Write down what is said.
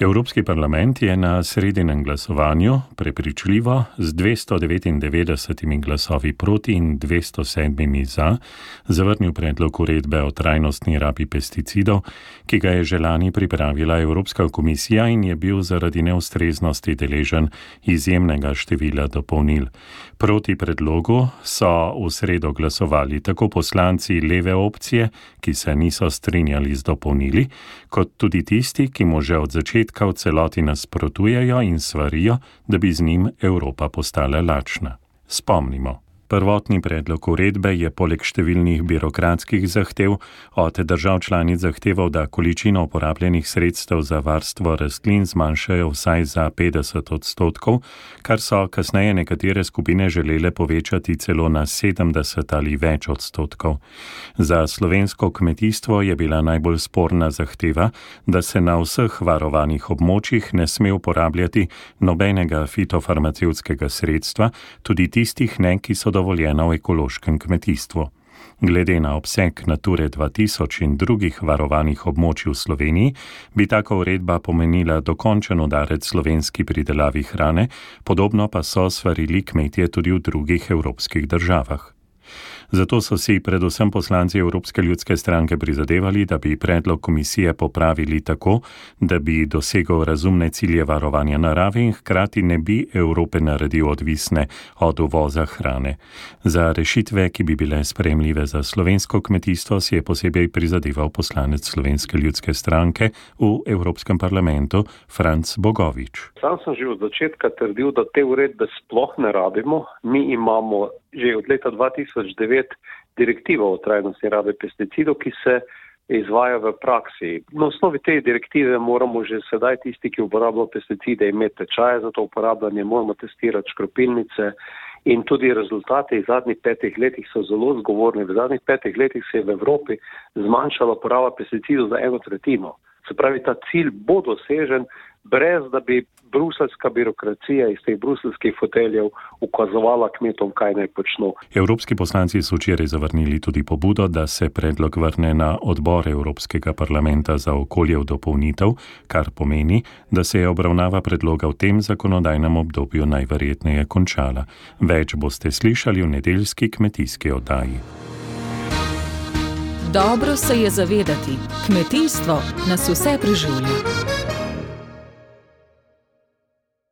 Evropski parlament je na sredinem glasovanju prepričljivo z 299 glasovi proti in 207 za zavrnil predlog uredbe o trajnostni rabi pesticidov, ki ga je želani pripravila Evropska komisija in je bil zaradi neustreznosti deležen izjemnega števila dopolnil. Proti predlogu so v sredo glasovali tako poslanci leve opcije, ki se niso strinjali z dopolnili, kot tudi tisti, ki mu že od začetka napredka v celoti nasprotujejo in svarijo, da bi z njim Evropa postala lačna. Spomnimo. Prvotni predlog uredbe je poleg številnih birokratskih zahtev od držav članic zahteval, da količino uporabljenih sredstev za varstvo rastlin zmanjšajo vsaj za 50 odstotkov, kar so kasneje nekatere skupine želele povečati celo na 70 ali več odstotkov. Za slovensko kmetijstvo je bila najbolj sporna zahteva, da se na vseh varovanih območjih ne sme uporabljati nobenega fitofarmacevskega sredstva, tudi tistih ne, ki so do dovoljena v ekološkem kmetijstvu. Glede na obseg Nature 2000 in drugih varovanih območij v Sloveniji, bi taka uredba pomenila dokončen udarec slovenski pridelavi hrane, podobno pa so svarili kmetje tudi v drugih evropskih državah. Zato so si predvsem poslanci Evropske ljudske stranke prizadevali, da bi predlog komisije popravili tako, da bi dosegel razumne cilje varovanja narave in hkrati ne bi Evrope naredil odvisne od uvoza hrane. Za rešitve, ki bi bile spremljive za slovensko kmetijstvo, si je posebej prizadeval poslanec Slovenske ljudske stranke v Evropskem parlamentu Franc Bogovič. Sam sem že od začetka trdil, da te uredbe sploh ne rabimo. Mi imamo že od leta 2009 direktivo o trajnosti rabe pesticidov, ki se izvaja v praksi. Na osnovi te direktive moramo že sedaj tisti, ki uporabljajo pesticide, imeti tečaje za to uporabljanje, moramo testirati škropilnice in tudi rezultate iz zadnjih petih letih so zelo zgovorni. V zadnjih petih letih se je v Evropi zmanjšala poraba pesticidov za eno tretjino. Se pravi, ta cilj bo dosežen, brez da bi bruselska birokracija iz teh bruselskih foteljev ukazovala kmetom, kaj naj počnu. Evropski poslanci so včeraj zavrnili tudi pobudo, da se predlog vrne na odbor Evropskega parlamenta za okolje v dopolnitev, kar pomeni, da se je obravnava predloga v tem zakonodajnem obdobju najverjetneje končala. Več boste slišali v nedeljski kmetijski oddaji. Dobro se je zavedati, kmetijstvo nas vse preživlja.